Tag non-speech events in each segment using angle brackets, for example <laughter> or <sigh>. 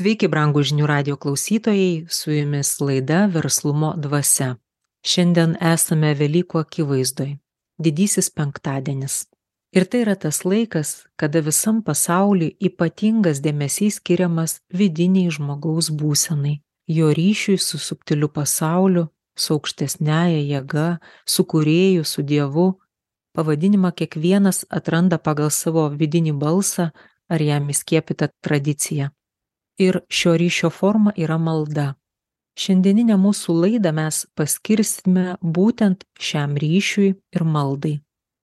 Sveiki, brangų žinių radio klausytojai, su jumis laida Verslumo dvasia. Šiandien esame Velykų akivaizdoj. Didysis penktadienis. Ir tai yra tas laikas, kada visam pasauliu ypatingas dėmesys skiriamas vidiniai žmogaus būsenai, jo ryšiui su subtiliu pasauliu, su aukštesnėje jėga, su kurėju, su Dievu. Pavadinimą kiekvienas atranda pagal savo vidinį balsą ar jam įskiepytą tradiciją ir šio ryšio forma yra malda. Šiandieninę mūsų laidą mes paskirsime būtent šiam ryšiui ir maldai.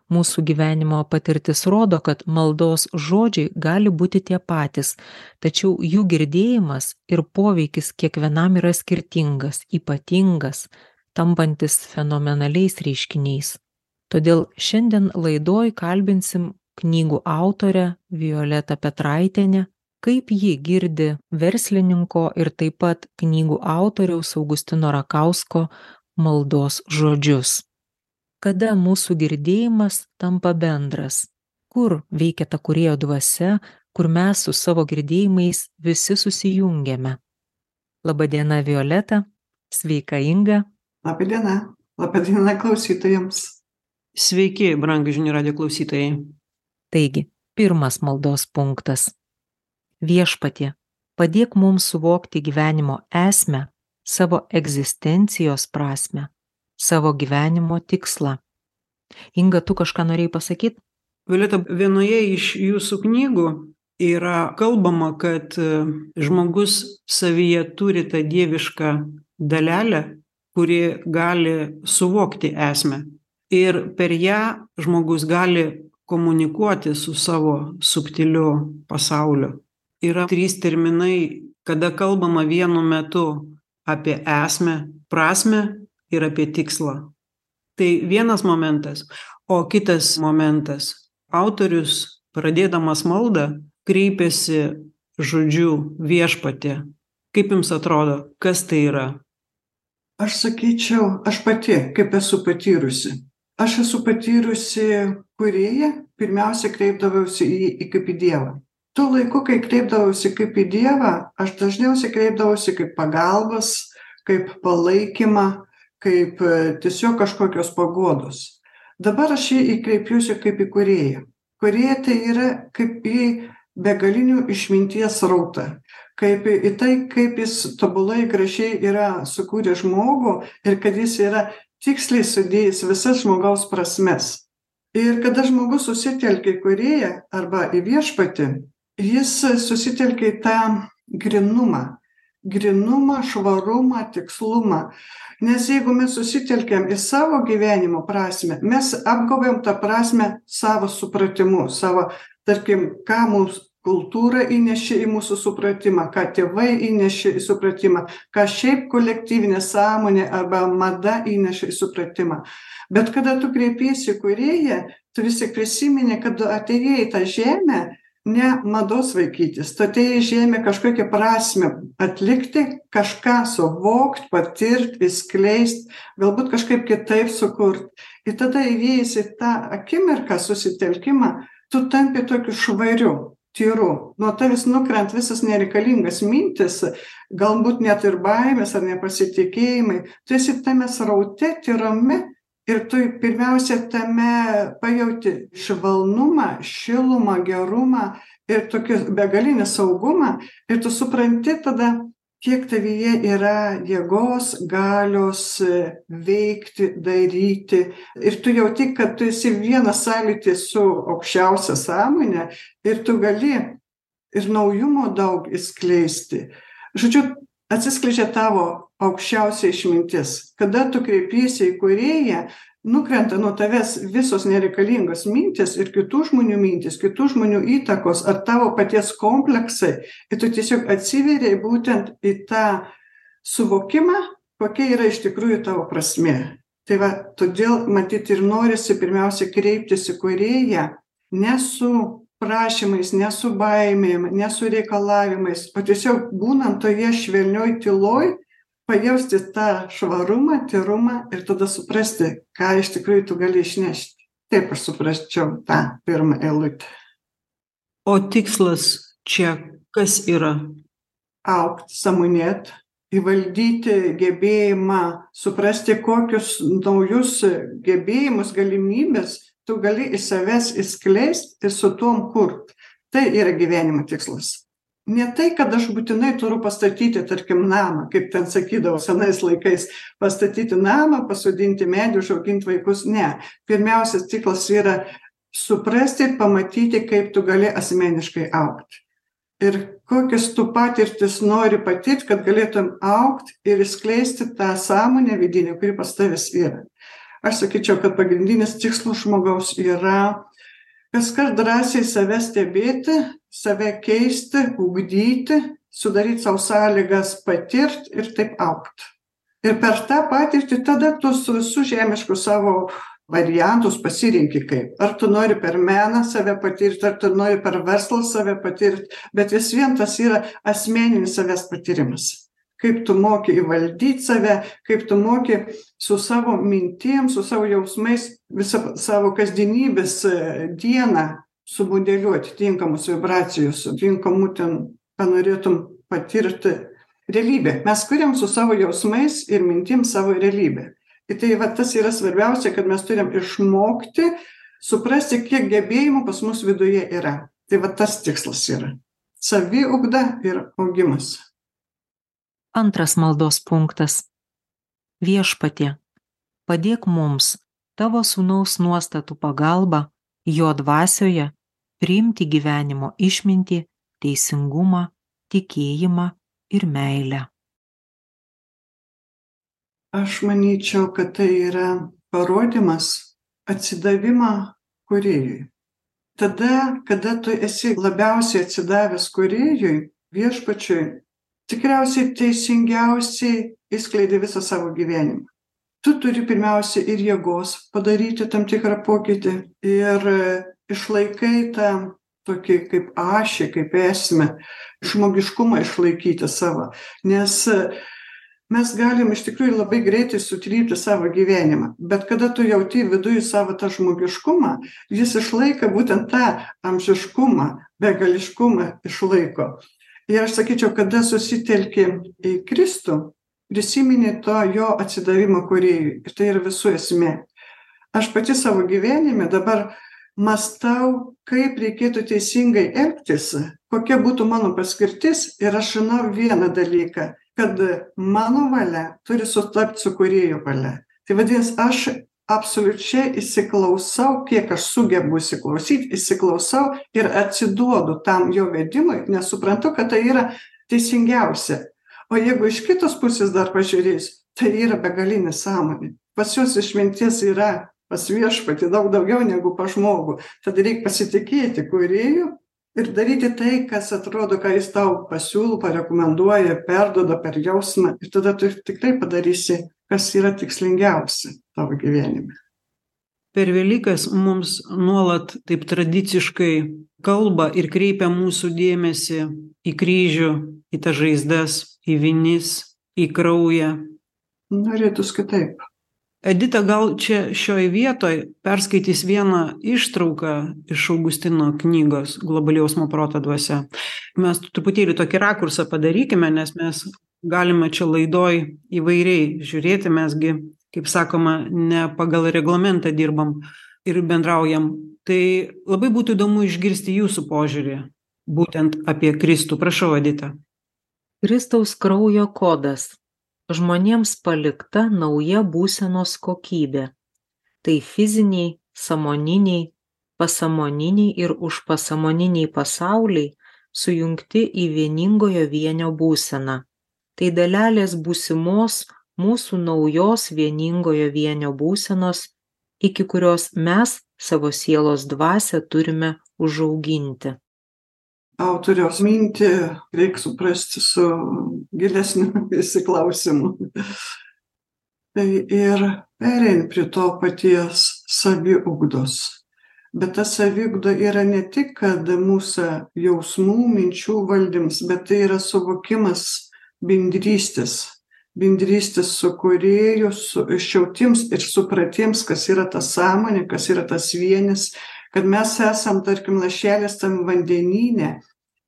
Mūsų gyvenimo patirtis rodo, kad maldos žodžiai gali būti tie patys, tačiau jų girdėjimas ir poveikis kiekvienam yra skirtingas, ypatingas, tampantis fenomenaliais reiškiniais. Todėl šiandien laidoj kalbinsim knygų autorę Violetą Petraitenę kaip ji girdi verslininko ir taip pat knygų autoriaus Augustino Rakausko maldos žodžius. Kada mūsų girdėjimas tampa bendras? Kur veikia ta kurėjo dvasia, kur mes su savo girdėjimais visi susijungiame? Labadiena Violeta, sveika Inga. Labadiena, labadiena klausytojams. Sveiki, brangi žinių radio klausytojai. Taigi, pirmas maldos punktas viešpatie padėk mums suvokti gyvenimo esmę savo egzistencijos prasmę savo gyvenimo tikslą. Inga tu kažką norėjai pasakyt? Violeta vienoje iš jūsų knygų yra kalbama kad e, žmogus savyje turi tą dievišką dalelę kuri gali suvokti esmę. Ir per ją žmogus gali komunikuoti su savo subtiliu pasauliu yra trys terminai kada kalbama vienu metu apie esmę prasmę ir apie tikslą. Tai vienas momentas. O kitas momentas. Autorius pradėdamas maldą kreipiasi žodžiu viešpatie. Kaip jums atrodo kas tai yra? Aš sakyčiau aš pati kaip esu patyrusi. Aš esu patyrusi kūrėją pirmiausia kreipdavausi į, į kaip į dievą tuo laiku kai kreipdavausi kaip į dievą aš dažniausiai kreipdavausi kaip pagalbos kaip palaikymą kaip e, tiesiog kažkokios paguodos. Dabar aš jį kreipiuosi kaip į kūrėją. Kūrėja tai yra kaip į begalinių išminties srautą. Kaip į tai kaip jis tobulai gražiai yra sukūręs žmogų ir kad jis yra tiksliai sudėjęs visas žmogaus prasmes. Ir kada žmogus susitelkia į kūrėją arba į viešpatį jis susitelkia į tą grynumą grynumą švarumą tikslumą. Nes jeigu mes susitelkiam į savo gyvenimo prasmę mes apgaubėm tą prasmę savo supratimu savo tarkim ką mums kultūra įnešė į mūsų supratimą ką tėvai įnešė į supratimą ką šiaip kolektyvinė sąmonė arba mada įneša į supratimą. Bet kada tu kreipiesi į kūrėją tu vis tik prisimeni kad atėjai į tą žemę ne mados vaikytis. Tu atėjai į žemę kažkokią prasmę atlikti kažką suvokt patirt išskleist galbūt kažkaip kitaip sukurt. Ir tada įėjus į tą akimirką susitelkimą tu tampi tokiu švariu tyru. Nuo tavęs nukrenta visas nereikalingas mintys galbūt net ir baimės ar nepasitikėjimai. Tu esi tame sraute tyrame ir tu pirmiausia tame pajauti švelnumą šilumą gerumą ir tokį begalinį saugumą. Ir tu supranti tada kiek tavyje yra jėgos galios veikti daryti. Ir tu jauti kad tu esi vienas sąlyty su aukščiausia sąmone ir tu gali ir naujumo daug išskleisti. Žodžiu atsiskleidžia tavo aukščiausia išmintis. Kada tu kreipiesi į kūrėją nukrenta nuo tavęs visos nereikalingos mintys ir kitų žmonių mintys kitų žmonių įtakos ar tavo paties kompleksai. Ir tu tiesiog atsiveri būtent į tą suvokimą kokia yra iš tikrųjų tavo prasmė. Tai va todėl matyt ir norisi pirmiausia kreiptis į kūrėją ne su prašymais ne su baimėm ne su reikalavimais o tiesiog būnant toje švelnioj tyloj pajausti tą švarumą tyrumą ir tada suprasti ką iš tikrųjų tu gali išnešti. Taip aš suprasčiau tą pirmą eilutę. O tikslas čia kas yra? Augt sąmonėt įvaldyti gebėjimą suprasti kokius naujus gebėjimus galimybes tu gali iš savęs išskleist ir su tuom kurt. Tai yra gyvenimo tikslas ne tai kad aš būtinai turiu pastatyti tarkim namą kaip ten sakydavo senais laikais pastatyti namą pasodinti medį užaugint vaikus. Ne. Pirmiausias tikslas yra suprasti pamatyti kaip tu gali asmeniškai augt. Ir kokias tu patirtis nori patirt kad galėtum augt ir išskleisti tą sąmonę vidinę kuri pas tavęs yra. Aš sakyčiau kad pagrindinis tikslas žmogaus yra kaskart drąsiai save stebėti save keisti ugdyti sudaryt sau sąlygas patirt ir taip augt. Ir per tą patirtį tada tu su visu žemišku savo variantus pasirenki kaip. Ar tu nori per meną save patirt ar tu nori per verslą save patirt bet vis vien tas yra asmeninis savęs patyrimas. Kaip tu moki įvaldyt save kaip tu moki su savo mintim su savo jausmais visą savo kasdienybės e, dieną sumodeliuot tinkamus vibracijos tinkamų ten ką norėtum patirti realybę. Mes kuriam su savo jausmais ir mintim savo realybę. Ir tai va tas yra svarbiausia kad mes turim išmokti suprasti kiek gebėjimų pas mus viduje yra. Tai va tas tikslas yra. Saviugda ir augimas. Antras maldos punktas. Viešpatie, padėk mums tavo sūnaus nuostatų pagalba, jo dvasioje, priimti gyvenimo išmintį, teisingumą, tikėjimą ir meilę. Aš manyčiau, kad tai yra parodymas atsidavimą kuriejui. Tada, kada tu esi labiausiai atsidavęs kuriejui, viešpačiui, tikriausiai teisingiausiai išskleidi visą savo gyvenimą tu turi pirmiausia ir jėgos padaryti tam tikrą pokytį ir išlaikai tą tokį kaip ašį kaip esmę žmogiškumą išlaikyti savo. Nes mes galim iš tikrųjų labai greitai sutrypti savo gyvenimą bet kada tu jauti viduj savo tą žmogiškumą jis išlaiko būtent tą amžiškumą begališkumą išlaiko. Ir aš sakyčiau kada susitelki į kristų prisimeni to jo atsidavimą kūrėjui. Ir tai yra visų esmė. Aš pati savo gyvenime dabar mąstau kaip reikėtų teisingai elgtis kokia būtų mano paskirtis ir aš žinau vieną dalyką kad mano valia turi sutapt su kūrėjo valia. Tai vadinas aš absoliučiai įsiklausau kiek aš sugebu įsiklausyt įsiklausau ir atsiduodu tam jo vedimui nes suprantu kad tai yra teisingiausia. O jeigu iš kitos pusės dar pažiūrėjus tai yra begalinė sąmonė. Pas juos išminties yra pas viešpatį daug daugiau negu pas žmogų tad reik pasitikėti kūrėju ir daryti tai kas atrodo ką jis tau pasiūlo parekomenduoja perduoda per jausmą ir tada tu tikrai padarysi kas yra tikslingiausia tavo gyvenime. Per Velykas mums nuolat taip tradiciškai kalba ir kreipia mūsų dėmesį į kryžių, į tas žaizdas, į vinis, į kraują. Norėtus kitaip. Edita gal čia šioj vietoj perskaitys vieną ištrauką iš Augustino knygos Globali jausmo proto dvasia. Mes truputėlį tokį rakursą padarykime, nes mes galime čia laidoj įvairiai žiūrėti. Mesgi kaip sakoma ne pagal reglamentą dirbam ir bendraujam. Tai labai būtų įdomu išgirsti jūsų požiūrį būtent apie kristų. Prašau edita. Kristaus kraujo kodas žmonėms palikta nauja būsenos kokybė. Tai fiziniai sąmoniniai pasąmoniniai ir užpasąmoniniai pasauliai sujungti į vieningojo vienio būseną. Tai dalelės būsimos mūsų naujos vieningojo vienio būsenos iki kurios mes savo sielos dvasią turime užauginti autoriaus mintį reik suprasti su gilesniu įsiklausimu tai ir perein prie to paties saviugdos. Bet ta saviugda yra ne tik kad mūsų jausmų minčių valdymas bet tai yra suvokimas bendrystės. Bendrystės su kūrėju su išjautims ir supratiems kas yra ta sąmonė kas yra tas vienis kad mes esam tarkim lašelis tam vandenyne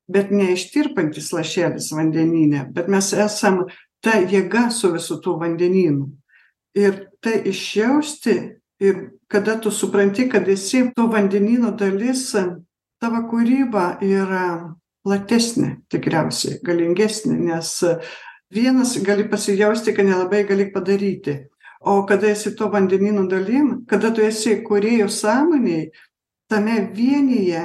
bet neištirpantis lašelis vandenyne bet mes esam ta jėga su visu tuo vandenynu. Ir tai išjausti ir kada tu supranti kad esi to vandenyno dalis tavo kūryba yra platesnė tikriausiai galingesnė nes vienas gali pasijausti kad nelabai gali padaryti. O kada esi to vandenyno dalim kada tu esi kūrėjo sąmonėj tame vienyje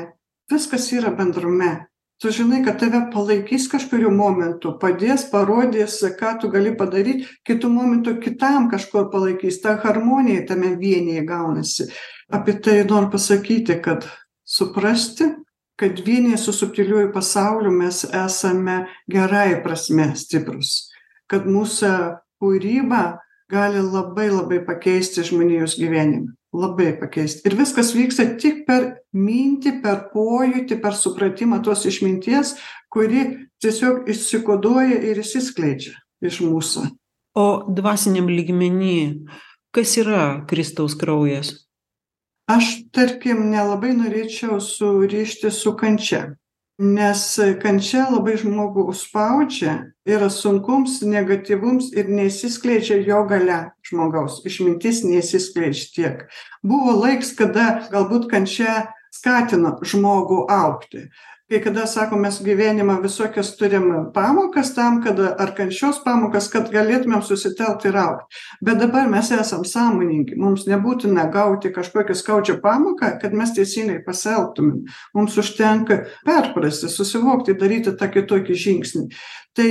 viskas yra bendrume. Tu žinai kad tave palaikys kažkuriuo momentu padės parodys ką tu gali padaryt kitu momentu kitam kažkur palaikys. Ta harmonija tame vienyje gaunasi. Apie tai noriu pasakyti kad suprasti kad vienyje su subtiliuoju pasauliu mes esame gerąja prasme stiprūs kad mūsų kūryba gali labai labai pakeisti žmonijos gyvenimą labai pakeist. Ir viskas vyksta tik per mintį per pojūtį per supratimą tos išminties kuri tiesiog išsikoduoja ir išsiskleidžia iš mūsų. O dvasiniam lygmeny kas yra kristaus kraujas? Aš tarkim nelabai norėčiau surišti su kančia nes kančia labai žmogų užspaudžia yra sunkums negatyvums ir neišsiskleidžia jo galia žmogaus. Išmintis neišsiskleidžia tiek. Buvo laiks kada galbūt kančia skatino žmogų augti kai kada sako mes gyvenime visokias turim pamokas tam kad ar kančios pamokas kad galėtumėm susitelkt ir augt. Bet dabar mes esam sąmoningi. Mums nebūtina gauti kažkokią skaudžią pamoką kad mes teisingai pasielgtumėm. Mums užtenka perprasti susivokti daryti tą kitokį žingsnį. Tai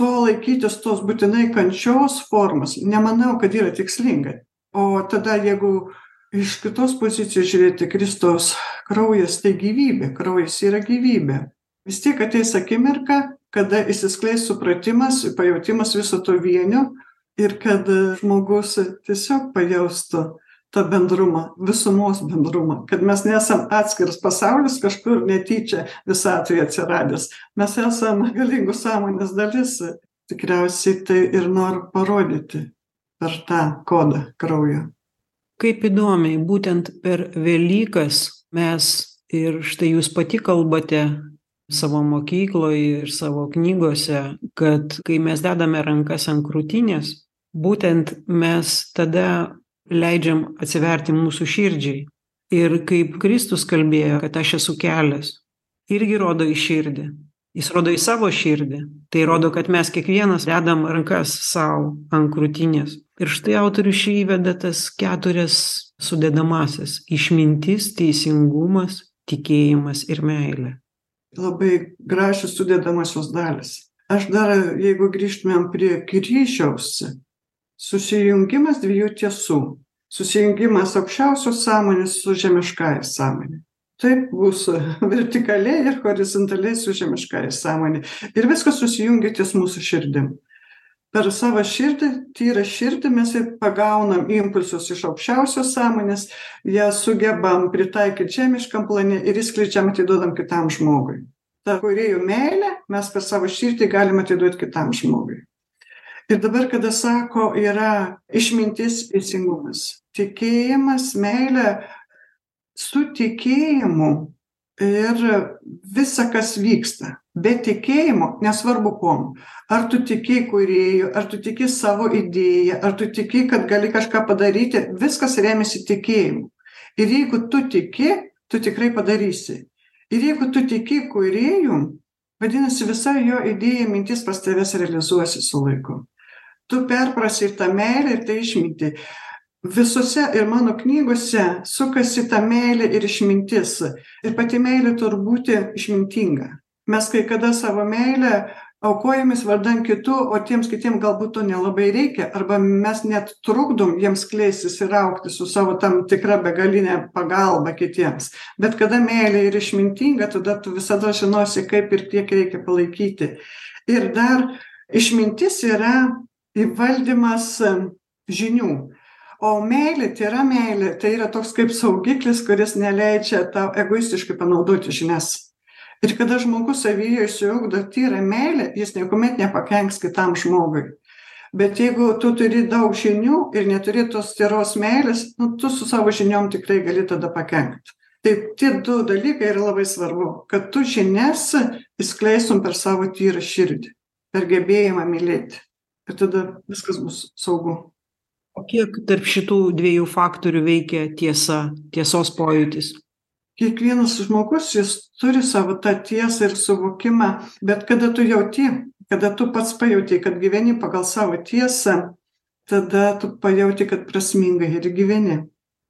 to laikytis tos būtinai kančios formos nemanau kad yra tikslinga. O tada jeigu iš kitos pozicijos žiūrėti kristaus kraujas tai gyvybė kraujas yra gyvybė. Vis tiek ateis akimirka kada išsiskleis supratimas pajautimas viso to vienio ir kad žmogus tiesiog pajaustų tą bendrumą visumos bendrumą. Kad mes nesam atskiras pasaulis kažkur netyčia visatoje atsiradęs. Mes esam galingos sąmonės dalis. Tikriausiai tai ir noriu parodyti per tą kodą kraujo. Kaip įdomiai būtent per velykas mes ir štai jūs pati kalbate savo mokykloj ir savo knygose kad kai mes dedame rankas ant krūtinės būtent mes tada leidžiam atsiverti mūsų širdžiai. Ir kaip kristus kalbėjo kad aš esu kelias irgi rodo į širdį. Jis rodo į savo širdį. Tai rodo kad mes kiekvienas dedam rankas sau ant krūtinės. Ir štai autorius čia įveda tas keturias sudedamąsias išmintis teisingumas tikėjimas ir meilė. Labai gražios sudedamosios dalys aš dar jeigu grįžtumėm prie kryžiaus susijungimas dviejų tiesų. Susijungimas aukščiausios sąmonės su žemiškąja sąmone taip bus <laughs> vertikaliai ir horizontaliai su žemiškąja sąmone ir viskas susijungia ties mūsų širdim per savo širdį tyrą širdį mes pagaunam impulsus iš aukščiausios sąmonės ją sugebam pritaikyt žemiškam plane ir išskleidžiam atiduodam kitam žmogui. Tą kūrėjo meilę mes per savo širdį galim atiduot kitam žmogui. Ir dabar kada sako yra išmintis teisingumas tikėjimas meilė su tikėjimu ir visa kas vyksta be tikėjimo nesvarbu kuom. Ar tu tiki kūrėju ar tu tiki savo idėja ar tu tiki kad gali kažką padaryti viskas remiasi tikėjimu. Ir jeigu tu tiki tu tikrai padarysi. Ir jeigu tu tiki kūrėju vadinasi visa jo idėja mintis pas tavęs realizuosis su laiku. Tu perprasi ir tą meilę ir tą išmintį. Visose ir mano knygose sukasi ta meilė ir išmintis. Ir pati meilė turi būti išmintinga mes kai kada savo meilę aukojamės vardan kitų o tiems kitiem galbūt to nelabai reikia arba mes net trukdom jiems skleistis ir augti su savo tam tikra begaline pagalba kitiems. Bet kada meilė yra išmintinga tada tu visada žinosi kaip ir kiek reikia palaikyti. Ir dar išmintis yra įvaldymas žinių. O meilė tyra meilė tai yra toks kaip saugiklis kuris neleidžia tau egoistiškai panaudoti žinias ir kada žmogus savyje išsiugdo tyrą meilę jis niekuomet nepakenks kitam žmogui. Bet jeigu tu turi daug žinių ir neturi tos tyros meilės nu tu su savo žiniom tikrai gali tada pakenkt. Tai tie du dalykai yra labai svarbu kad tu žinias išskleistum per savo tyrą širdį per gebėjimą mylėti. Ir tada viskas bus saugu. O kiek tarp šitų dviejų faktorių veikia tiesa tiesos pojūtis kiekvienas žmogus jis turi savo tą tiesą ir suvokimą bet kada tu jauti kada tu pats pajauti kad gyveni pagal savo tiesą tada tu pajauti kad prasmingai ir gyveni.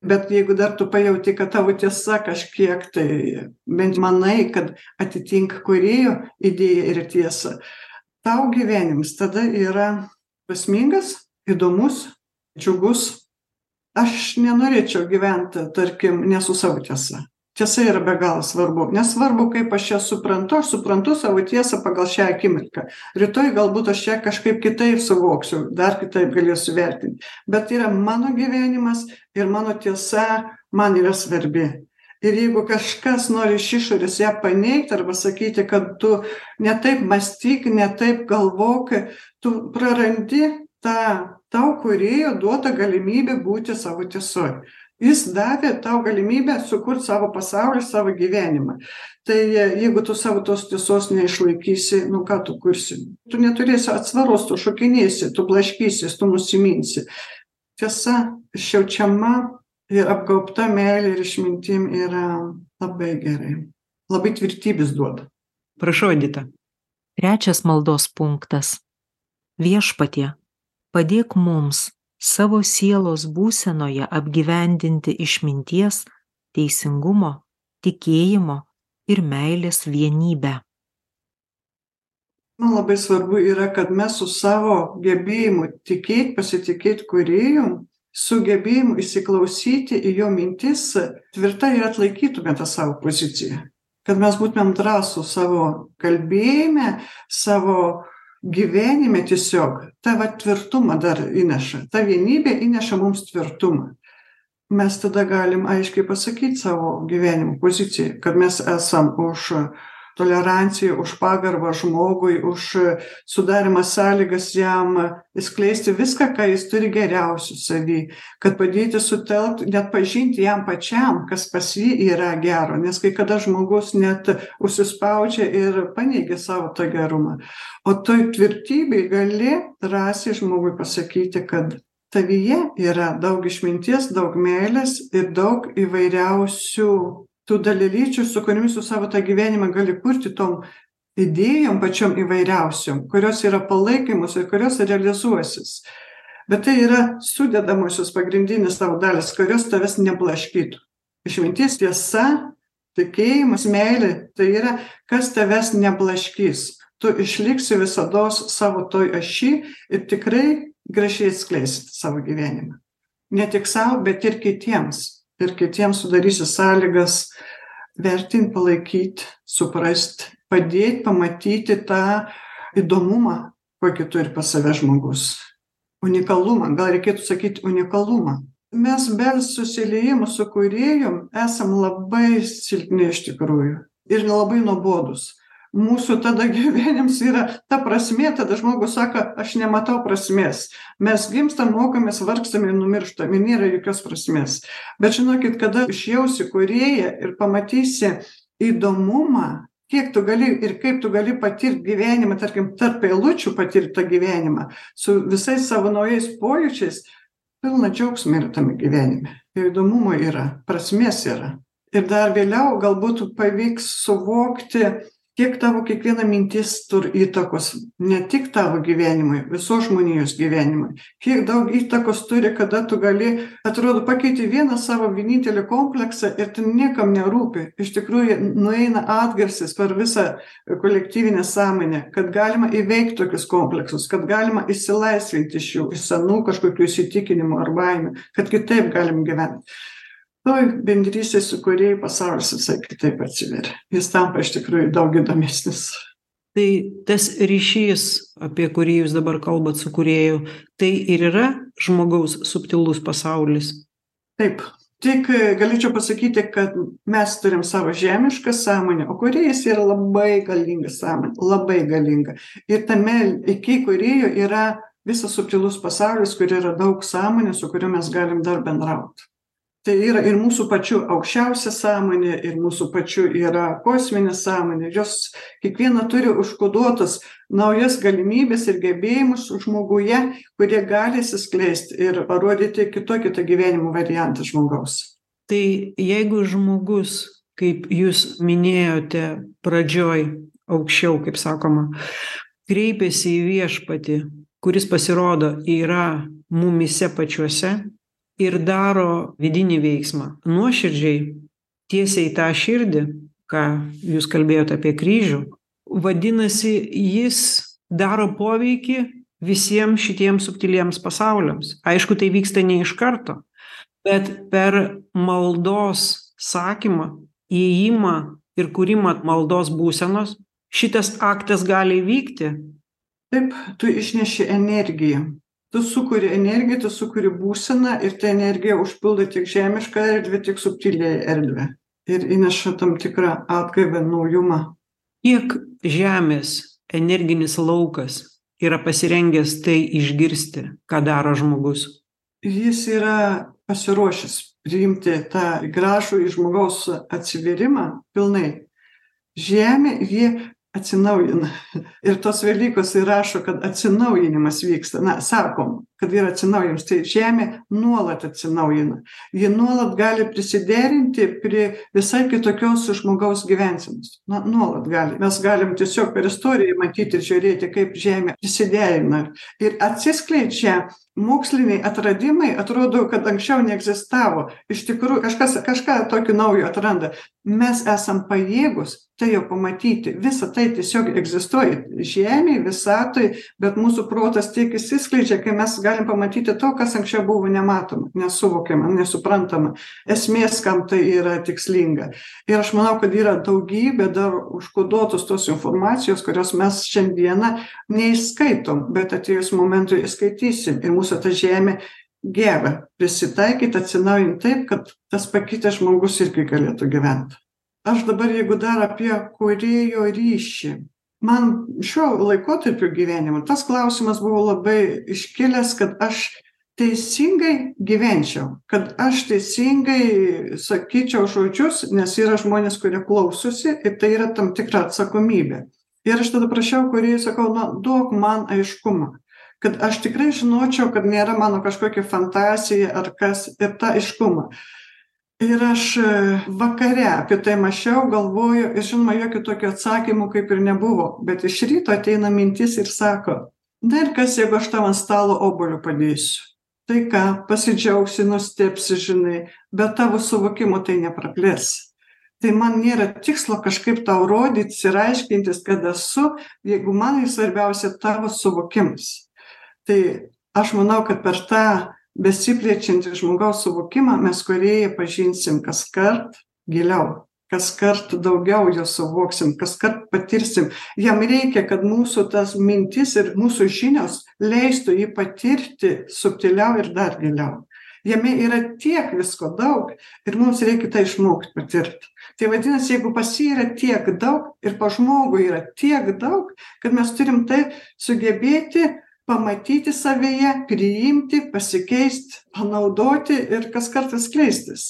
Bet jeigu dar tu pajauti kad tavo tiesa kažkiek tai bent manai kad atitinka kūrėjo idėją ir tiesą tau gyvenimas tada yra prasmingas įdomus džiugus. Aš nenorėčiau gyventi tarkim ne su savo tiesa tiesa yra be galo svarbu. Nesvarbu kaip aš ją suprantu aš suprantu savo tiesą pagal šią akimirką. Rytoj galbūt aš ją kažkaip kitaip suvoksiu dar kitaip galėsiu vertint bet yra mano gyvenimas ir mano tiesa man yra svarbi. Ir jeigu kažkas nori iš išorės ją paneigt arba sakyti kad tu ne taip mąstyk ne taip galvok tu prarandi tą tau kūrėjo duotą galimybę būti savo tiesoj jis davė tau galimybę sukurt savo pasaulį savo gyvenimą. Tai jeigu tu savo tos tiesos neišlaikysi nu ką tu kursi? Tu neturėsi atsvaros tu šokinėsi tu blaškysis tu nusiminsi. Tiesa išjaučiama ir apgaubta meile ir išmintim yra labai gerai. Labai tvirtybės duoda. Prašau edita. Trečias maldos punktas. Viešpatie padėk mums savo sielos būsenoje apgyvendinti išminties teisingumo tikėjimo ir meilės vienybę. Man labai svarbu yra kad mes su savo gebėjimu tikėt pasitikėt kūrėju su gebėjimu įsiklausyti į jo mintis tvirtai ir atlaikytume tą savo poziciją. Kad mes būtumėm drąsūs savo kalbėjime savo gyvenime tiesiog tą vat tvirtumą dar įneša ta vienybė įneša mums tvirtumą. Mes tada galim aiškiai pasakyt savo gyvenimo poziciją kad mes esam už toleranciją už pagarbą žmogui už sudarymą sąlygas jam išskleisti viską ką jis turi geriausio savy. Kad padėti sutelkt net pažinti jam pačiam kas pas jį yra gero. Nes kai kada žmogus net užsispaudžia ir paneigia savo tą gerumą. O toj tvirtybėj gali drąsiai žmogui pasakyti kad tavyje yra daug išminties daug meilės ir daug įvairiausių tų dalelyčių su kuriomis tu savo tą gyvenimą gali kurti tom idėjom pačiom įvairiausiom kurios yra palaikymos ir kurios realizuosis. Bet tai yra sudedamosios pagrindinės tavo dalys kurios tavęs neblaškytų. Išmintis tiesa tikėjimas meilė tai yra kas tavęs neblaškys. Tu išliksi visados savo toj ašy ir tikrai gražiai atskleisit savo gyvenimą. Ne tik sau bet ir kitiems ir kitiems sudarysi sąlygas vertint palaikyt suprast padėt pamatyti tą įdomumą kokį turi pas save žmogus. Unikalumą gal reikėtų sakyt unikalumą. Mes be susiliejimo su kūrėju esam labai silpni iš tikrųjų ir labai nuobodūs mūsų tada <laughs> gyvenims yra ta prasmė tada žmogus sako aš nematau prasmės. Mes gimstam mokomės vargstam ir numirštam ir nėra jokios prasmės. Bet žinokit kada išjausi kūrėją ir pamatysi įdomumą kiek tu gali ir kaip tu gali patirt gyvenimą tarkim tarp eilučių patirt tą gyvenimą su visais savo naujais pojūčiais pilna džiaugsmo yra tame gyvenime. Ir įdomumo yra prasmės yra. Ir dar vėliau galbūt pavyks suvokti kiek tavo kiekviena mintis turi įtakos ne tik tavo gyvenimui visos žmonijos gyvenimui. Kiek daug įtakos turi kada tu gali atrodo pakeiti vieną savo vienintelį kompleksą ir ten niekam nerūpi. Iš tikrųjų nueina atgarsis per visą kolektyvinę sąmonę kad galima įveikt tokius kompleksus kad galima išsilaisvint iš jų iš senų kažkokių įsitikinimų ar baimių kad kitaip galim gyvent toj bendrystėj su kūrėju pasaulis visai kitaip atsiveria. Jis tampa iš tikrųjų daug įdomesnis. Tai tas ryšys apie kurį jūs dabar kalbat su kūrėju tai ir yra žmogaus subtilus pasaulis. Taip. Tik galėčiau pasakyti kad mes turim savo žemišką sąmonę o kūrėjas yra labai galinga sąmonė labai galinga. Ir tame iki kūrėjo yra visas subtilus pasaulis kur yra daug sąmonės su kuriuo mes galim dar bendraut tai yra ir mūsų pačių aukščiausia sąmonė ir mūsų pačių yra kosminė sąmonė. Jos kiekviena turi užkoduotas naujas galimybes ir gebėjimus žmoguje kurie gali atsiskleist ir parodyti kitokį tą gyvenimo variantą žmogaus. Tai jeigu žmogus kaip jūs minėjote pradžioj aukščiau kaip sakoma kreipiasi į viešpatį kuris pasirodo yra mumyse pačiuose ir daro vidinį veiksmą. Nuoširdžiai tiesiai į tą širdį ką jūs kalbėjot apie kryžių vadinasi jis daro poveikį visiem šitiem subtiliems pasauliams. Aišku tai vyksta ne iš karto bet per maldos sakymą įėjimą ir kūrimą maldos būsenos šitas aktas gali įvykti taip tu išneši energiją tu sukuri energiją tu sukuri būseną ir ta energija užpildo tiek žemišką erdvę tiek subtiliąją erdvę. Ir įneša tam tikrą atgaivą naujumą. Kiek žemės energinis laukas yra pasirengęs tai išgirsti ką daro žmogus? Jis yra pasiruošęs priimti tą gražųjį žmogaus atsivėrimą pilnai. Žemė ji atsinaujina. Ir tos velykos ir rašo kad atsinaujinimas vyksta. Na sakom kad yra atsinaujinimas. Tai žemė nuolat atsinaujina. Ji nuolat gali prisiderinti prie visai kitokios žmogaus gyvensenos. Na nuolat gali. Mes galim tiesiog per istoriją matyti ir žiūrėti kaip žemė prisiderina ir atsiskleidžia moksliniai atradimai atrodo kad anksčiau neegzistavo. Iš tikrųjų kažkas kažką tokio naujo atranda. Mes esam pajėgūs tai jau pamatyti. Visa tai tiesiog egzistuoja. Žemėj visatoj bet mūsų protas tiek išsiskleidžia kai mes galim pamatyti to kas anksčiau buvo nematoma nesuvokiama nesuprantama. Esmės kam tai yra tikslinga. Ir aš manau kad yra daugybė dar užkoduotos tos informacijos kurios mes šiandieną neįskaitom bet atėjus momentui įskaitysim ir mūsų ta žemė geba prisitaikyt atsinaujint taip kad tas pakitęs žmogus irgi galėtų gyvent. Aš dabar jeigu dar apie kūrėjo ryšį man šiuo laikotarpiu gyvenimo tas klausimas buvo labai iškilęs kad aš teisingai gyvenčiau kad aš teisingai sakyčiau žodžius nes yra žmonės kurie klausosi ir tai yra tam tikra atsakomybė. Ir aš tada prašiau kūrėjo sakau na duok man aiškumą kad aš tikrai žinočiau kad nėra mano kažkokia fantazija ar kas ir tą aiškumą. Ir aš vakare apie tai mąsčiau galvoju ir žinoma jokių tokių atsakymų kaip ir nebuvo bet iš ryto ateina mintis ir sako na ir kas jeigu aš tau ant stalo obuolių padėsiu? Tai ką pasidžiaugsi nustebsi žinai bet tavo suvokimo tai nepraplės. Tai man nėra tikslo kažkaip tau rodytis ir aiškintis kad esu jeigu man svarbiausia tavo suvokimas tai aš manau kad per tą besiplečiantį žmogaus suvokimą mes kūrėją pažinsim kaskart giliau kaskart daugiau jo suvoksim kaskart patirsim. Jam reikia kad mūsų tas mintis ir mūsų žinios leistų jį patirti subtiliau ir dar giliau. Jame yra tiek visko daug ir mums reikia tą išmokt patirt. Tai vadinasi jeigu pas jį yra tiek daug ir pas žmogų yra tiek daug kad mes turim tai sugebėti pamatyti savyje priimti pasikeist panaudoti ir kaskart vis skleistis.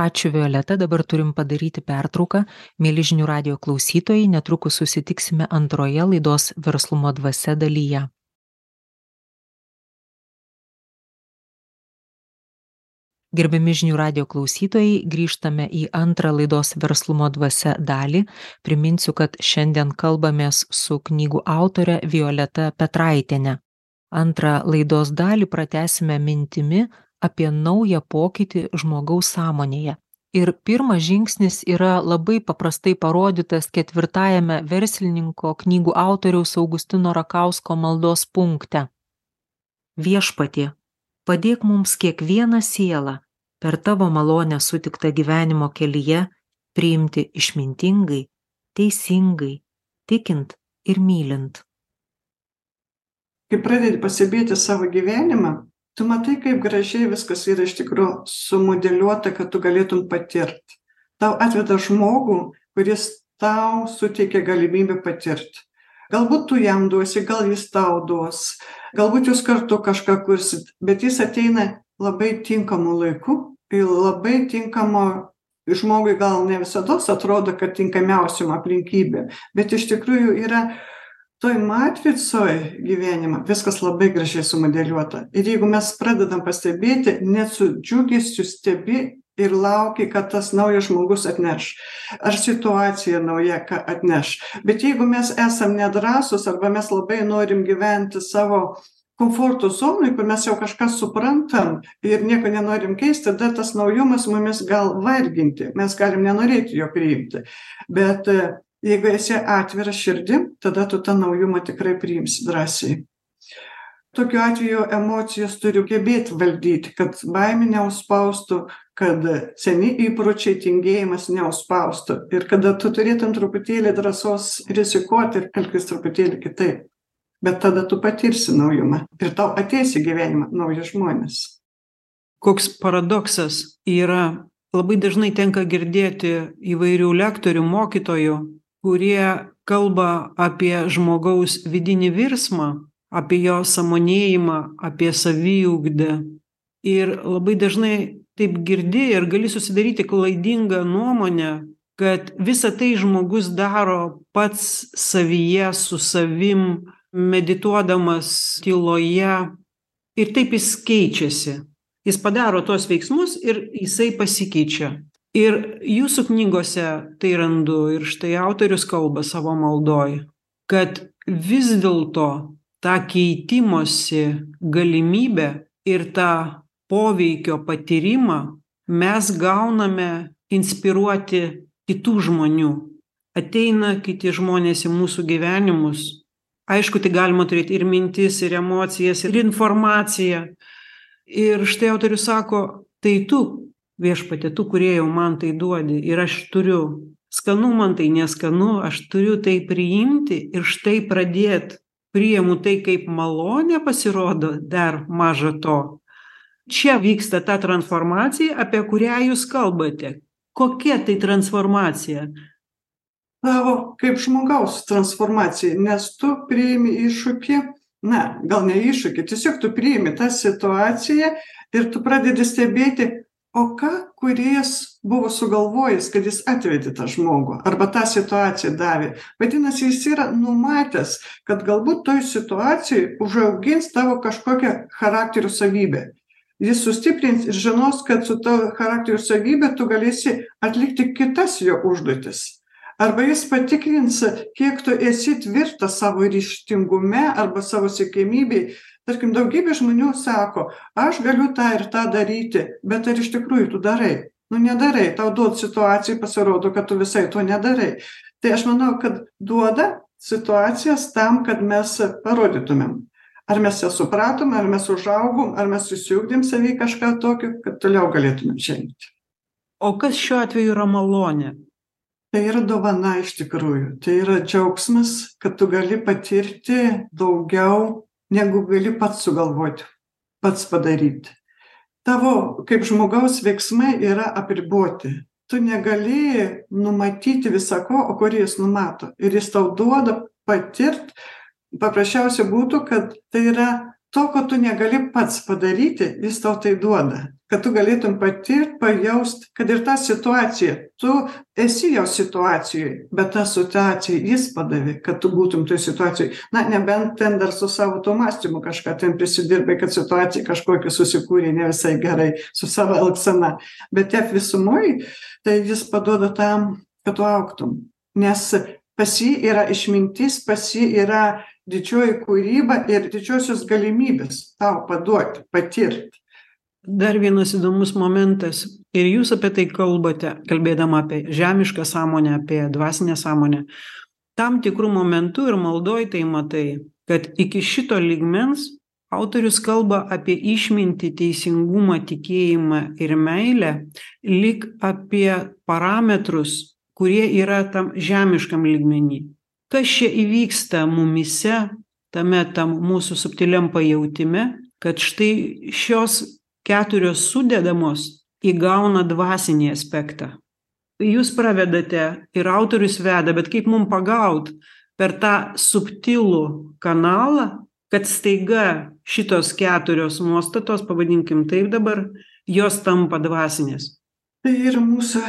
Ačiū violeta. Dabar turim padaryti pertrauką. Mieli žinių radijo klausytojai netrukus susitiksime antroje laidos verslumo dvasia dalyje. Gerbiami žinių radio klausytojai, grįžtame į antrą laidos verslumo dvasia dalį. Priminsiu, kad šiandien kalbamės su knygų autore Violeta Petraitinė antrą laidos dalį pratęsime mintimi apie naują pokytį žmogaus sąmonėje. Ir pirmas žingsnis yra labai paprastai parodytas ketvirtajame verslininko knygų autoriaus augustino rakausko maldos punkte. Viešpatie padėk mums kiekvieną sielą per tavo malonę sutiktą gyvenimo kelyje priimti išmintingai teisingai tikint ir mylint kai pradedi pastebėti savo gyvenimą tu matai kaip gražiai viskas yra iš tikro sumodeliuota kad tu galėtum patirt. Tau atveda žmogų kuris tau suteikia galimybę patirt. Galbūt tu jam duosi gal jis tau duos galbūt jūs kartu kažką kursit bet jis ateina labai tinkamu laiku labai tinkamo žmogui gal ne visados atrodo kad tinkamiausiom aplinkybėm bet iš tikrųjų yra toj matricoj gyvenimo viskas labai gražiai sumodeliuota. Ir jeigu mes pradedam pastebėti net su džiugesiu stebi ir lauki kad tas naujas žmogus atneš. Ar situacija nauja ką atneš. Bet jeigu mes esam nedrąsūs arba mes labai norim gyventi savo komforto zonoj kur mes jau kažką suprantam ir nieko nenorim keist tada tas naujumas mumis gal varginti. Mes galim nenorėti jo priimti. Bet jeigu esi atvira širdim tada tu tą naujumą tikrai priimsi drąsiai. Tokiu atveju emocijas turi gebėt valdyt kad baimė neužspaustų kad seni įpročiai tingėjimas neužspaustų ir kada tu turėtum truputėlį drąsos rizikuot ir elgtis truputėlį kitaip. Bet tada tu patirsi naujumą ir tau ateis į gyvenimą nauji žmonės. Koks paradoksas yra labai dažnai tenka girdėti įvairių lektorių mokytojų kurie kalba apie žmogaus vidinį virsmą apie jo sąmonėjimą apie saviugdą ir labai dažnai taip girdi ir gali susidaryti klaidingą nuomonę kad visa tai žmogus daro pats savyje su savim medituodamas tyloje. Ir taip jis keičiasi. Jis padaro tuos veiksmus ir jisai pasikeičia ir jūsų knygose tai randu ir štai autorius kalba savo maldoj kad vis dėlto tą keitimosi galimybę ir tą poveikio patyrimą mes gauname inspiruoti kitų žmonių. Ateina kiti žmonės į mūsų gyvenimus. Aišku tai galima turėt ir mintis ir emocijas ir informaciją. Ir štai autorius sako tai tu viešpatie tu kūrėjau man tai duodi ir aš turiu. Skanu man tai neskanu aš turiu tai priimti ir štai pradėt. Priimu tai kaip malonė pasirodo dar maža to. Čia vyksta ta transformacija apie kurią jūs kalbate. Kokia tai transformacija? Tavo kaip žmogaus transformacija nes tu priimi iššūkį na gal ne iššūkį tiesiog tu priimi tą situaciją ir tu pradedi stebėti o ką kūrėjas buvo sugalvojęs kad jis atvedė tą žmogų arba tą situaciją davė? Vadinasi jis yra numatęs kad galbūt toj situacijoj užaugins tavo kažkokią charakterio savybę. Jis sustiprins ir žinos kad su ta charakterio savybe tu galėsi atlikti kitas jo užduotis. Arba jis patikrins kiek tu esi tvirtas savo ryžtingume arba savo siekiamybėj tarkim daugybė žmonių sako aš galiu tą ir tą daryti bet ar iš tikrųjų tu darai? Nu nedarai. Tau duot situacijai pasirodo kad tu visai to nedarai. Tai aš manau kad duoda situacijas tam kad mes parodytumėm. Ar mes jas supratom ar mes užaugom ar mes išsiugdėm savy kažką tokio kad toliau galėtumėm žengti o kas šiuo atveju yra malonė? Tai yra dovana iš tikrųjų. Tai yra džiaugsmas kad tu gali patirti daugiau negu gali pats sugalvoti pats padaryt. Tavo kaip žmogaus veiksmai yra apriboti. Tu negali numatyti visa ko o kūrėjas numato. Ir jis tau duoda patirt paprasčiausia būtų kad tai yra to ko tu negali pats padaryti jis tau tai duoda kad tu galėtum patirt pajaust kad ir tą situaciją tu esi jo situacijoj bet tą situaciją jis padavė kad tu būtum toj situacijoj. Na nebent ten dar su savo tuo mąstymu kažką ten prisidirbai kad situacija kažkokia susikūrė ne visai gerai su savo elgsena. Bet tiek visumoj tai jis paduoda tam kad tu augtum. Nes pas jį yra išmintis pas jį yra didžioji kūryba ir didžiosios galimybės tau paduoti patirt dar vienas įdomus momentas. Ir jūs apie tai kalbate kalbėdama apie žemišką sąmonę apie dvasinę sąmonę. Tam tikru momentu ir maldoj tai matai kad iki šito lygmens autorius kalba apie išmintį teisingumą tikėjimą ir meilę lyg apie parametrus kurie yra tam žemiškam lygmeny. Kas čia įvyksta mumyse tame tam mūsų subtiliam pajautime kad štai šios keturios sudedamos įgauna dvasinį aspektą. Jūs pravedate ir autorius veda bet kaip mum pagaut per tą subtilų kanalą kad staiga šitos keturios nuostatos pavadinkim taip dabar jos tampa dvasinės? Tai yra mūsų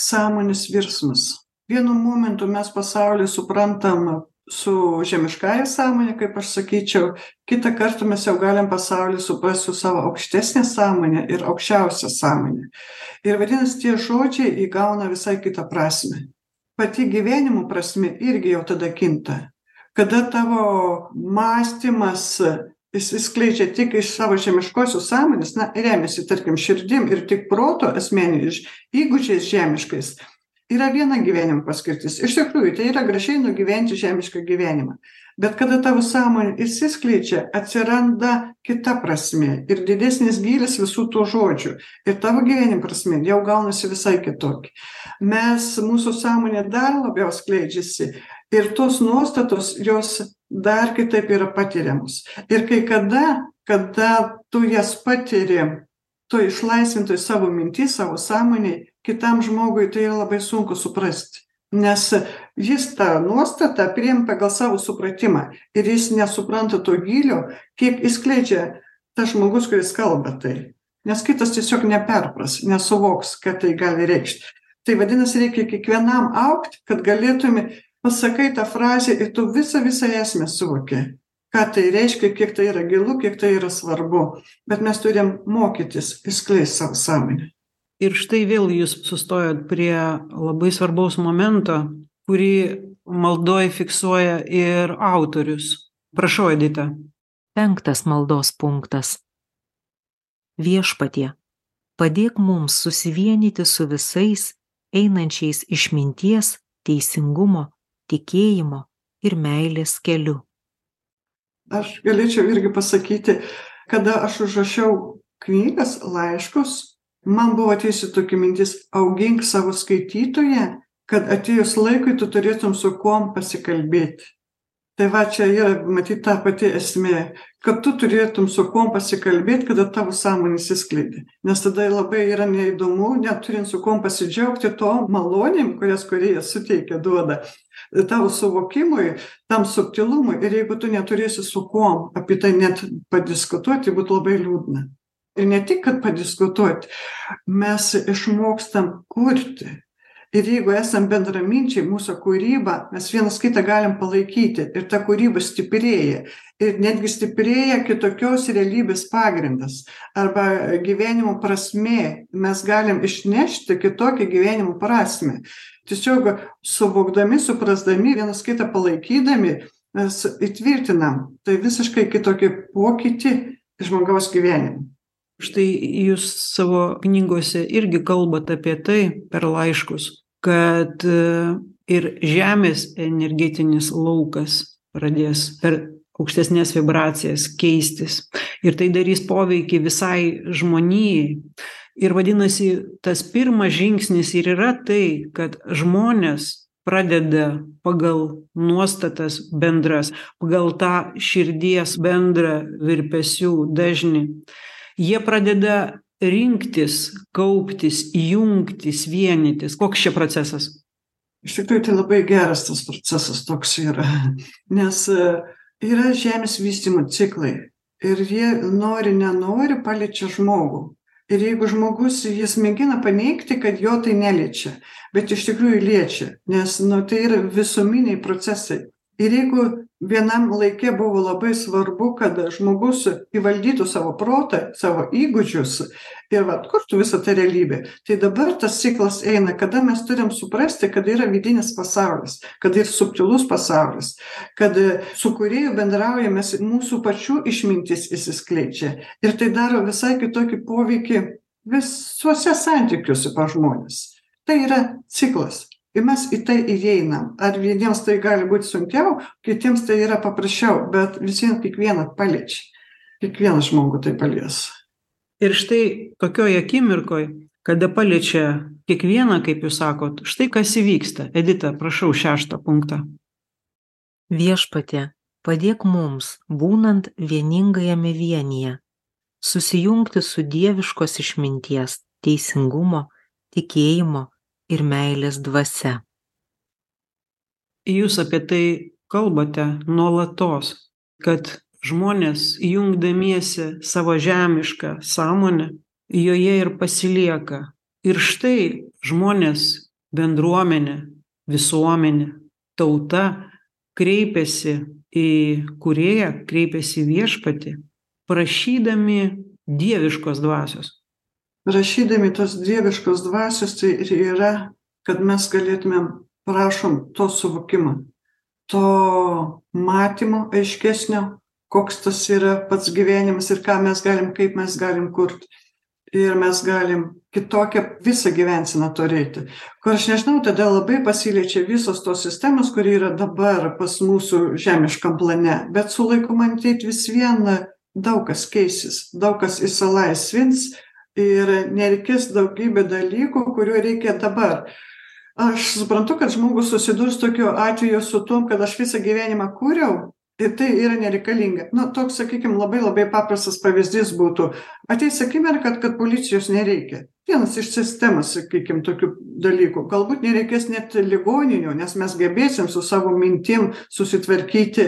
sąmonės virsmas. Vienu momentu mes pasaulį suprantam su žemiškąja sąmone kaip aš sakyčiau kitą kartą mes jau galim pasaulį suprast su savo aukštesne sąmone ir aukščiausia sąmone ir vadinas tie žodžiai įgauna visai kitą prasmę. Pati gyvenimo prasmė irgi jau tada kinta. Kada tavo mąstymas išsiskleidžia tik iš savo žemiškosios sąmonės na remiasi tarkim širdim ir tik proto asmeniniais įgūdžiais žemiškais yra viena gyvenimo paskirtis. Iš tikrųjų tai yra gražiai nugyventi žemišką gyvenimą. Bet kada tavo sąmonė išsiskleidžia atsiranda kita prasmė ir didesnis gylis visų tų žodžių. Ir tavo gyvenimo prasmė jau gaunasi visai kitokia. Mes mūsų sąmonė dar labiau skleidžiasi ir tos nuostatos jos dar kitaip yra patiriamos. Ir kai kada kada tu jas patiri toj išlaisvintoj savo minty savo sąmonėj kitam žmogui tai yra labai sunku suprasti nes jis tą nuostatą priima pagal savo supratimą ir jis nesupranta to gylio kiek išskleidžia tas žmogus kuris kalba tai. Nes kitas tiesiog neperpras nesuvoks ką tai gali reikšt tai vadinasi reikia kiekvienam augt kad galėtume pasakai tą frazę ir tu visą visą esmę suvoki ką tai reiškia kiek tai yra gilu kiek tai yra svarbu. Bet mes turim mokytis išskleist savo sąmonę ir štai vėl jūs sustojot prie labai svarbaus momento kurį maldoj fiksuoja ir autorius. Prašau edita. Penktas maldos punktas. Viešpatie padėk mums susivienyti su visais einančiais išminties teisingumo tikėjimo ir meilės keliu. Aš galėčiau irgi pasakyti kada aš užrašiau knygas laiškus man buvo atėjusi tokia mintis augink savo skaitytoją kad atėjus laikui tu turėtum su kuom pasikalbėti. Tai va čia yra matyt ta pati esmė kad tu turėtum su kuom pasikalbėt kada tavo sąmonė išsiskleidė nes tada labai yra neįdomu neturint su kuom pasidžiaugti tom malonėm kurias kūrėjas suteikia duoda tavo suvokimui tam subtilumui. Ir jeigu tu neturėsi su kuom apie tai net padiskutuoti būtų labai liūdna ir ne tik kad padiskutuot mes išmokstam kurti. Ir jeigu esam bendraminčiai mūsų kūryba mes vienas kitą galim palaikyti ir ta kūryba stiprėja. Ir netgi stiprėja kitokios realybės pagrindas arba gyvenimo prasmė. Mes galim išnešti kitokią gyvenimo prasmę. Tiesiog suvokdami suprasdami vienas kitą palaikydami mes įtvirtinam tai visiškai kitokį pokytį žmogaus gyvenime štai jūs savo knygose irgi kalbat apie tai per laiškus kad e, ir žemės energetinis laukas pradės per aukštesnes vibracijas keistis. Ir tai darys poveikį visai žmonijai. Ir vadinasi tas pirmas žingsnis ir yra tai kad žmonės pradeda pagal nuostatas bendras pagal tą širdies bendrą virpesių dažnį jie pradeda rinktis kauptis jungtis vienytis. Koks čia procesas? Iš tikrųjų tai labai geras tas procesas toks yra <laughs> nes e, yra žemės vystymo ciklai. Ir jie nori nenori paliečia žmogų. Ir jeigu žmogus jis mėgina paneigti kad jo tai neliečia bet iš tikrųjų liečia nes nu tai yra visuminiai procesai. Ir jeigu vienam laike buvo labai svarbu kad žmogus įvaldytų savo protą savo įgūdžius. Ir vat kurtų visą tą realybę tai dabar tas ciklas eina kada mes turim suprasti kad yra vidinis pasaulis kad ir subtilus pasaulis kad su kūrėju bendraujam mes mūsų pačių išmintis išsiskleidžia ir tai daro visai kitokį poveikį visuose santykiuose pas žmones. Tai yra ciklas ir mes į tai įeinam. Ar vieniems tai gali būt sunkiau kitiems tai yra paprasčiau bet vis vien kiekvieną paliečia. Kiekvieną žmogų tai palies. Ir štai tokioj akimirkoj kada paliečia kiekvieną kaip jūs sakot štai kas įvyksta. Edita prašau šeštą punktą. Viešpatie padėk mums būnant vieningajame vienyje susijungti su dieviškos išminties teisingumo tikėjimo ir meilės dvasia. Jūs apie tai kalbate nuolatos kad žmonės jungdamiesi savo žemišką sąmonę joje ir pasilieka. Ir štai žmonės bendruomenė visuomenė tauta kreipiasi į kūrėją kreipiasi į viešpatį prašydami dieviškos dvasios prašydami tos dieviškos dvasios tai ir yra kad mes galėtumėm prašom to suvokimo to matymo aiškesnio koks tas yra pats gyvenimas ir ką mes galim kaip mes galim kurt. Ir mes galim kitokią visą gyvenseną turėti kur aš nežinau tada labai pasiliečia visos tos sistemos kuri yra dabar pas mūsų žemiškam plane. Bet su laiku matyt vis vien daug kas keisis daug kas išsilaisvins ir nereikės daugybė dalykų kurių reikia dabar. Aš suprantu kad žmogus susidurs tokiu atveju su tuom kad aš visą gyvenimą kūriau ir tai yra nereikalinga. Nu toks sakykim labai labai paprastas pavyzdys būtų. Ateis akimirka kad policijos nereikia. Vienas iš sistemos sakykim tokių dalykų. Galbūt nereikės net ligoninių nes mes gebėsim su savo mintim susitvarkyti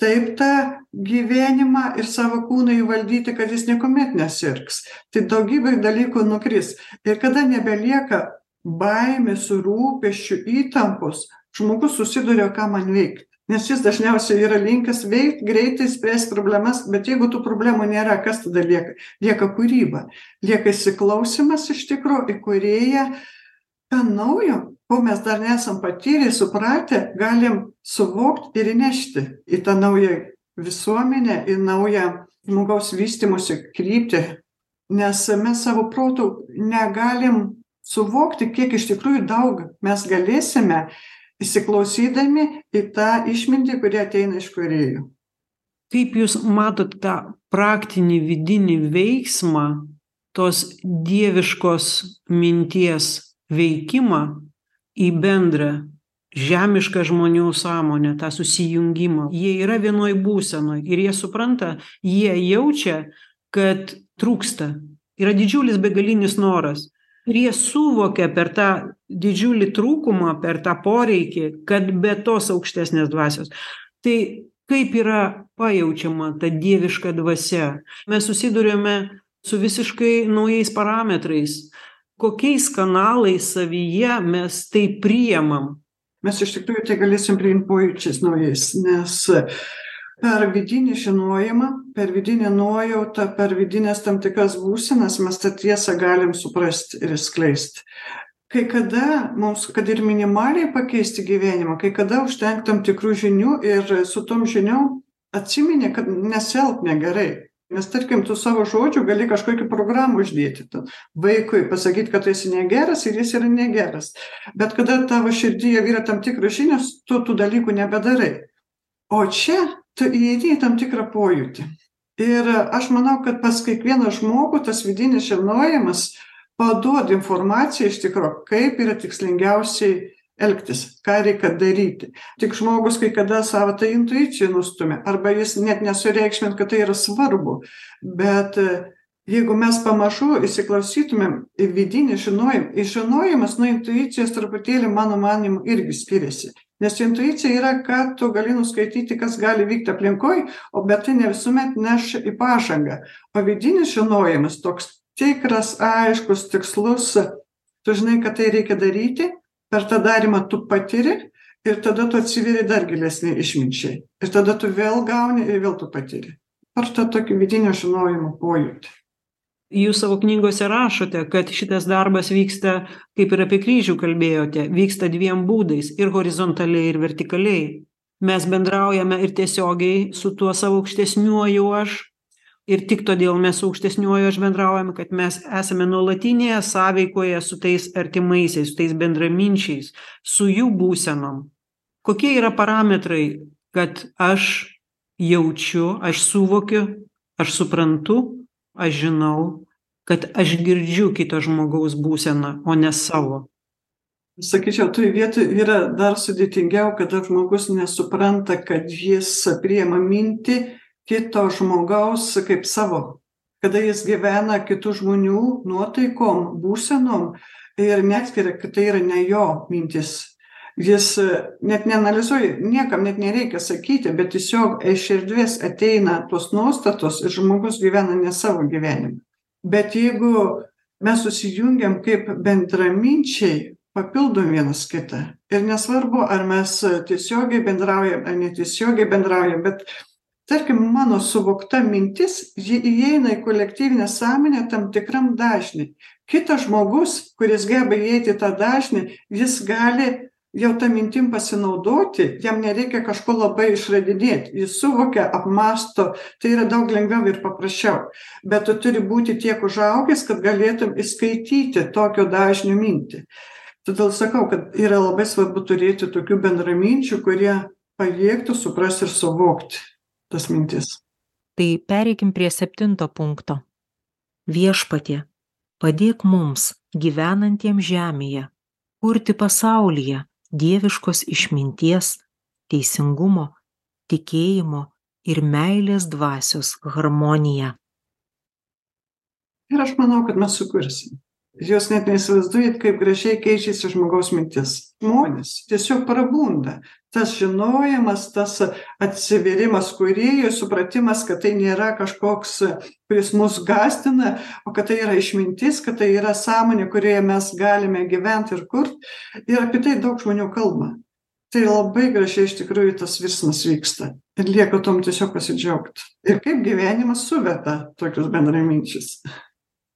taip tą gyvenimą ir savo kūną įvaldyti kad jis niekuomet nesirgs. Tai daugybė dalykų nukris. Ir kada nebelieka baimės rūpesčių įtampos žmogus susiduria ką man veikt nes jis dažniausiai yra linkęs veikt greitai spręst problemas bet jeigu tų problemų nėra kas tada lieka? Lieka kūryba. Lieka įsiklausymas iš tikro į kūrėją. Ką naujo ko mes dar nesam patyrę supratę galim suvokt ir įnešti į tą naują visuomenę į naują žmogaus vystymosi kryptį. Nes mes savo protu negalim suvokti kiek iš tikrųjų daug mes galėsime įsiklausydami į tą išmintį kuri ateina iš kūrėjo kaip jūs matot tą praktinį vidinį veiksmą tos dieviškos minties veikimą į bendrą žemišką žmonių sąmonę tą susijungimą? Jie yra vienoj būsenoj ir jie supranta jie jaučia kad trūksta. Yra didžiulis begalinis noras ir jie suvokia per tą didžiulį trūkumą per tą poreikį kad be tos aukštesnės dvasios. Tai kaip yra pajaučiama ta dieviška dvasia? Mes susiduriame su visiškai naujais parametrais. Kokiais kanalais savyje mes tai priimam mes iš tikrųjų tai galėsim priimt pojūčiais naujais nes per vidinį žinojimą per vidinę nuojautą per vidines tam tikras būsenas mes tą tiesą galim suprast ir išskleist kai kada mums kad ir minimaliai pakeisti gyvenimą kai kada užtenka tam tikrų žinių ir su tom žiniom atsimeni kad nesielk negerai. Nes tarkim tu savo žodžiu gali kažkokią programą uždėti. Ten vaikui pasakyt kad tu esi negeras ir jis yra negeras. Bet kada tavo širdyje yra tam tikros žinios tu tų dalykų nebedarai. O čia tu įeini į tam tikrą pojūtį. Ir aš manau kad pas kiekvieną žmogų tas vidinis žinojimas paduoda informaciją iš tikro kaip yra tikslingiausiai elgtis ką reikia daryti. Tik žmogus kai kada savo tą intuiciją nustumia arba jis net nesureikšmina kad tai yra svarbu bet jeigu mes pamažu įsiklausytumėm į vidinį žinojimą ir žinojimas nuo intuicijos truputėlį mano manymu irgi skiriasi. Nes intuicija yra ką tu gali nuskaityti kas gali vykt aplinkoj o bet tai ne visuomet neš į pažangą. O vidinis žinojimas toks tikras aiškus tikslus. Tu žinai kad tai reikia daryti per tą darymą tu patiri ir tada tu atsiveri dar gilesnei išminčiai. Ir tada tu vėl gauni ir vėl tu patiri. Per tą tokį vidinio žinojimo pojūtį jūs savo knygose rašote kad šitas darbas vyksta kaip ir apie kryžių kalbėjote vyksta dviem būdais ir horizontaliai ir vertikaliai. Mes bendraujame ir tiesiogiai su tuo savo aukštesniuoju aš. Ir tik todėl mes su aukštesniuoju aš bendraujame kad mes esame nuolatinėje sąveikoje su tais artimaisiais su tais bendraminčiais su jų būsenom. Kokie yra parametrai kad aš jaučiu aš suvokiu aš suprantu aš žinau kad aš girdžiu kito žmogaus būseną o ne savo. Sakyčiau toj vietoj yra dar sudėtingiau kada žmogus nesupranta kad jis priima mintį kito žmogaus kaip savo. Kada jis gyvena kitų žmonių nuotaikom būsenom ir neatskiria kad tai yra ne jo mintys jis net neanalizuoja niekam net nereikia sakyti bet tiesiog iš erdvės ateina tos nuostatos ir žmogus gyvena ne savo gyvenimą. Bet jeigu mes susijungiam kaip bendraminčiai papildom vienas kitą. Ir nesvarbu ar mes tiesiogiai bendraujam ar netiesiogiai bendraujam bet tarkim mano suvokta mintis ji įeina į kolektyvinę sąmonę tam tikram dažny kitas žmogus kuris geba įeiti į tą dažnį jis gali jau ta mintim pasinaudoti jam nereikia kažko labai išradinėt jis suvokia apmąsto tai yra daug lengviau ir paprasčiau. Bet tu turi būti tiek užaugęs kad galėtum įskaityti tokio dažnio mintį. Todėl sakau kad yra labai svarbu turėti tokių bendraminčių kurie pajėgtų suprast ir suvokti tas mintis. Tai pereikim prie septinto punkto. Viešpatie, padėk mums, gyvenantiems žemėje, kurti pasaulyje dieviškos išminties, teisingumo, tikėjimo ir meilės dvasios harmoniją. ir aš manau kad mes sukursim jūs net neįsivaizduojat kaip gražiai keičiasi žmogaus mintis. Žmonės tiesiog prabunda. Tas žinojimas tas atsivėrimas kūrėjui supratimas kad tai nėra kažkoks kuris mus gąsdina o kad tai yra išmintis kad tai yra sąmonė kurioje mes galime gyvent ir kurt. Ir apie tai daug žmonių kalba. Tai labai gražiai iš tikrųjų tas virsmas vyksta. Ir lieka tuom tiesiog pasidžiaugt. Ir kaip gyvenimas suveda tokius bendraminčius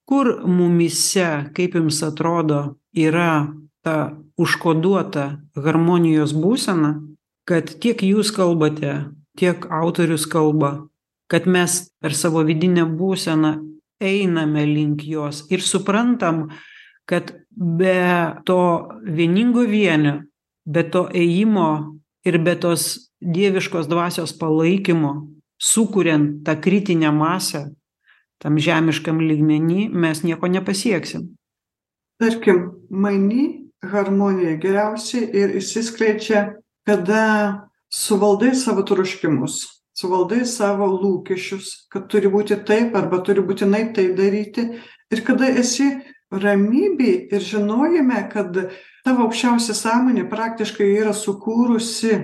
kur mumyse kaip jums atrodo yra ta užkoduota harmonijos būsena kad tiek jūs kalbate tiek autorius kalba kad mes per savo vidinę būseną einame link jos ir suprantam kad be to vieningo vienio be to ėjimo ir be tos dieviškos dvasios palaikymo sukuriant tą kritinę masę tam žemiškam lygmeny mes nieko nepasieksim. Tarkim mainy harmonija geriausiai ir išsiskleidžia kada suvaldai savo troškimus suvaldai savo lūkesčius kad turi būti taip arba turi būtinai tai daryti. Ir kada esi ramybėj ir žinojime kad tavo aukščiausia sąmonė praktiškai yra sukūrusi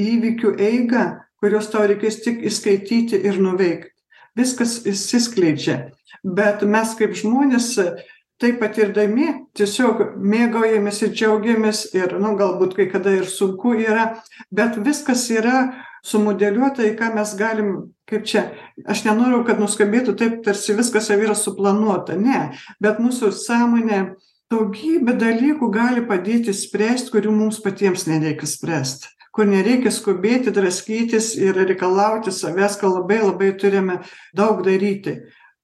įvykių eigą kuriuos tau reikės tik įskaityti ir nuveikt viskas išsiskleidžia. Bet mes kaip žmonės tai patirdami tiesiog mėgaujamės ir džiaugiamės ir nu galbūt kai kada ir sunku yra bet viskas yra sumodeliuota į ką mes galim kaip čia aš nenoriu kad nuskambėtų taip tarsi viskas jau yra suplanuota. Ne bet mūsų sąmonė daugybę dalykų gali padėti spręst kurių mums patiems nereikia spręst kur nereikia skubėti draskytis ir reikalauti savęs ką labai labai turime daug daryti.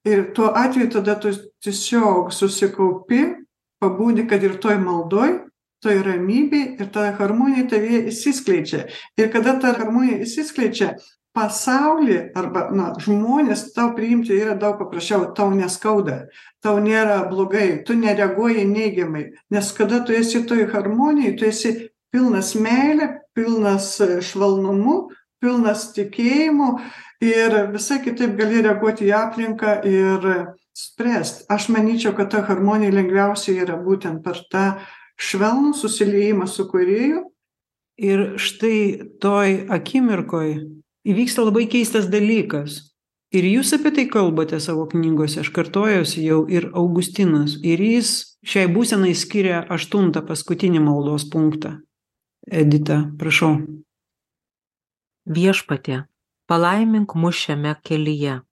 Ir tuo atveju tada tu tiesiog susikaupi pabūni kad ir toj maldoj toj ramybėj ir ta harmonija tavyje išsiskleidžia ir kada ta harmonija išsiskleidžia pasaulį arba na žmones tau priimti yra daug paprasčiau tau neskauda tau nėra blogai tu nereaguoji neigiamai nes kada tu esi toj harmonijoj tu esi pilnas meile pilnas švelnumu pilnas tikėjimo ir visai kitaip gali reaguoti į aplinką ir spręst. Aš manyčiau kad ta harmonija lengviausia yra būtent per tą švelnų susiliejimą su kūrėju. Ir štai toj akimirkoj įvyksta labai keistas dalykas ir jūs apie tai kalbate savo knygose aš kartojuosi jau ir augustinas ir jis šiai būsenai skiria aštuntą paskutinį maldos punktą edita prašau Viešpatie, palaimink mus šiame kelyje.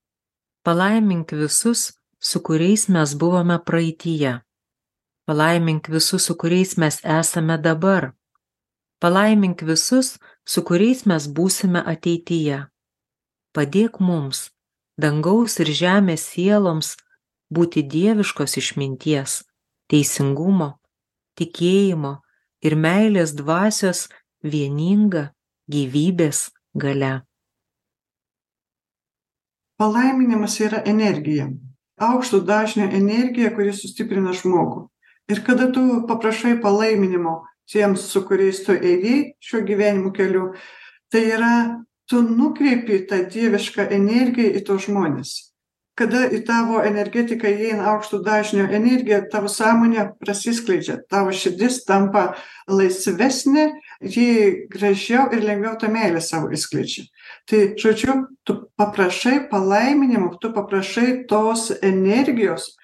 Palaimink visus, su kuriais mes buvome praeityje. Palaimink visus, su kuriais mes esame dabar. Palaimink visus, su kuriais mes būsime ateityje. Padėk mums, dangaus ir žemės sieloms, būti dieviškos išminties, teisingumo, tikėjimo ir meilės dvasios vieninga gyvybės galia. palaiminimas yra energija aukšto dažnio energija kuri sustiprina žmogų ir kada tu paprašai palaiminimo tiems su kuriais tu ėjai šiuo gyvenimo keliu tai yra tu nukreipi tą dievišką energiją į tuos žmones kada į tavo energetiką įeina aukšto dažnio energija tavo sąmonė prasiskleidžia tavo širdis tampa laisvesnė ji gražiau ir lengviau tą meilę savo išskleidžia. Tai, žodžiu, tu paprašai palaiminimo, tu paprašai tos energijos,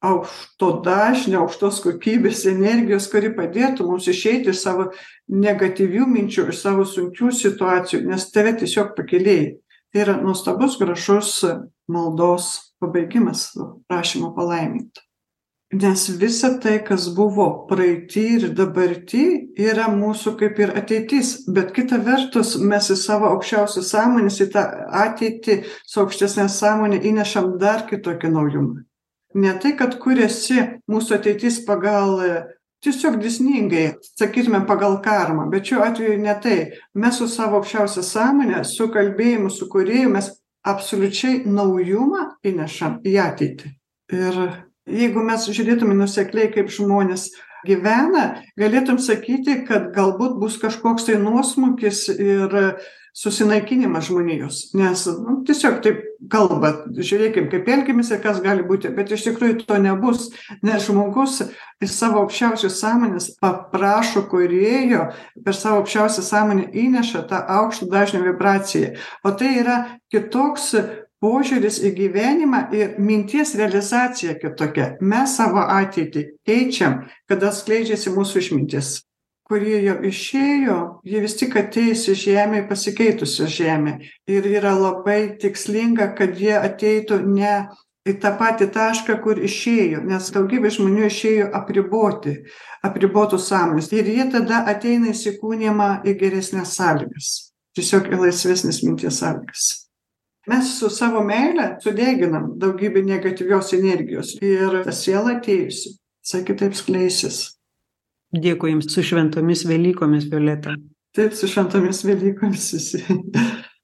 aukšto dažnio, aukštos kokybės energijos, kuri padėtų mums išeiti iš savo negatyvių minčių, iš savo sunkių situacijų, nes tave tiesiog pakeliai. Tai yra nuostabus, gražus maldos pabaigimas, prašymo palaiminti. Nes visa tai kas buvo praeity ir dabarty yra mūsų kaip ir ateitis. Bet kita vertus mes į savo aukščiausią sąmonės į tą ateitį su aukštesne sąmone įnešam dar kitokį naujumą ne tai kad kuriasi mūsų ateitis pagal tiesiog dėsningai sakytume pagal karmą bet šiuo atveju ne tai. Mes su savo aukščiausia sąmone su kalbėjimu su kūrėju mes absoliučiai naujumą įnešam į ateitį. Ir jeigu mes žiūrėtume nuosekliai kaip žmonės gyvena galėtum sakyti kad galbūt bus kažkoks tai nuosmukis ir susinaikinimas žmonijos nes nu tiesiog taip kalba žiūrėkim kaip elgiamės ir kas gali būti bet iš tikrųjų to nebus nes žmogus iš savo aukščiausios sąmonės paprašo kūrėjo per savo aukščiausią sąmonę įneša tą aukšto dažnio vibraciją. O tai yra kitoks požiūris į gyvenimą ir minties realizacija kitokia. Mes savo ateitį keičiam kada skleidžiasi mūsų išmintis kurie jau išėjo jie vis tik ateis į žemę į pasikeitusią žemę ir yra labai tikslinga kad jie ateitų ne į tą patį tašką kur išėjo nes daugybė žmonių išėjo apriboti apribotos sąmonės. Ir jie tada ateina įsikūnijimą į geresnes sąlygas tiesiog į laisvesnes minties sąlygas. Mes su savo meile sudeginam daugybę negatyvios energijos ir ta siela atėjusi visai kitaip skleisis dėkui jums su šventomis velykomis violeta. Taip su šventomis velykomis visi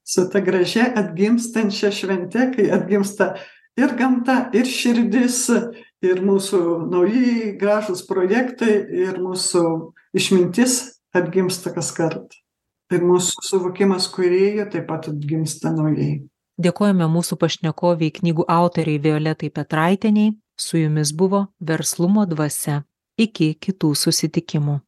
su ta gražia atgimstančia švente kai atgimsta ir gamta ir širdis ir mūsų nauji gražūs projektai ir mūsų išmintis atgimsta kaskart ir mūsų suvokimas kūrėjo taip pat atgimsta naujai. Dėkojame mūsų pašnekovei knygų autorei violetai petraitienei. Su jumis buvo verslumo dvasia iki kitų susitikimų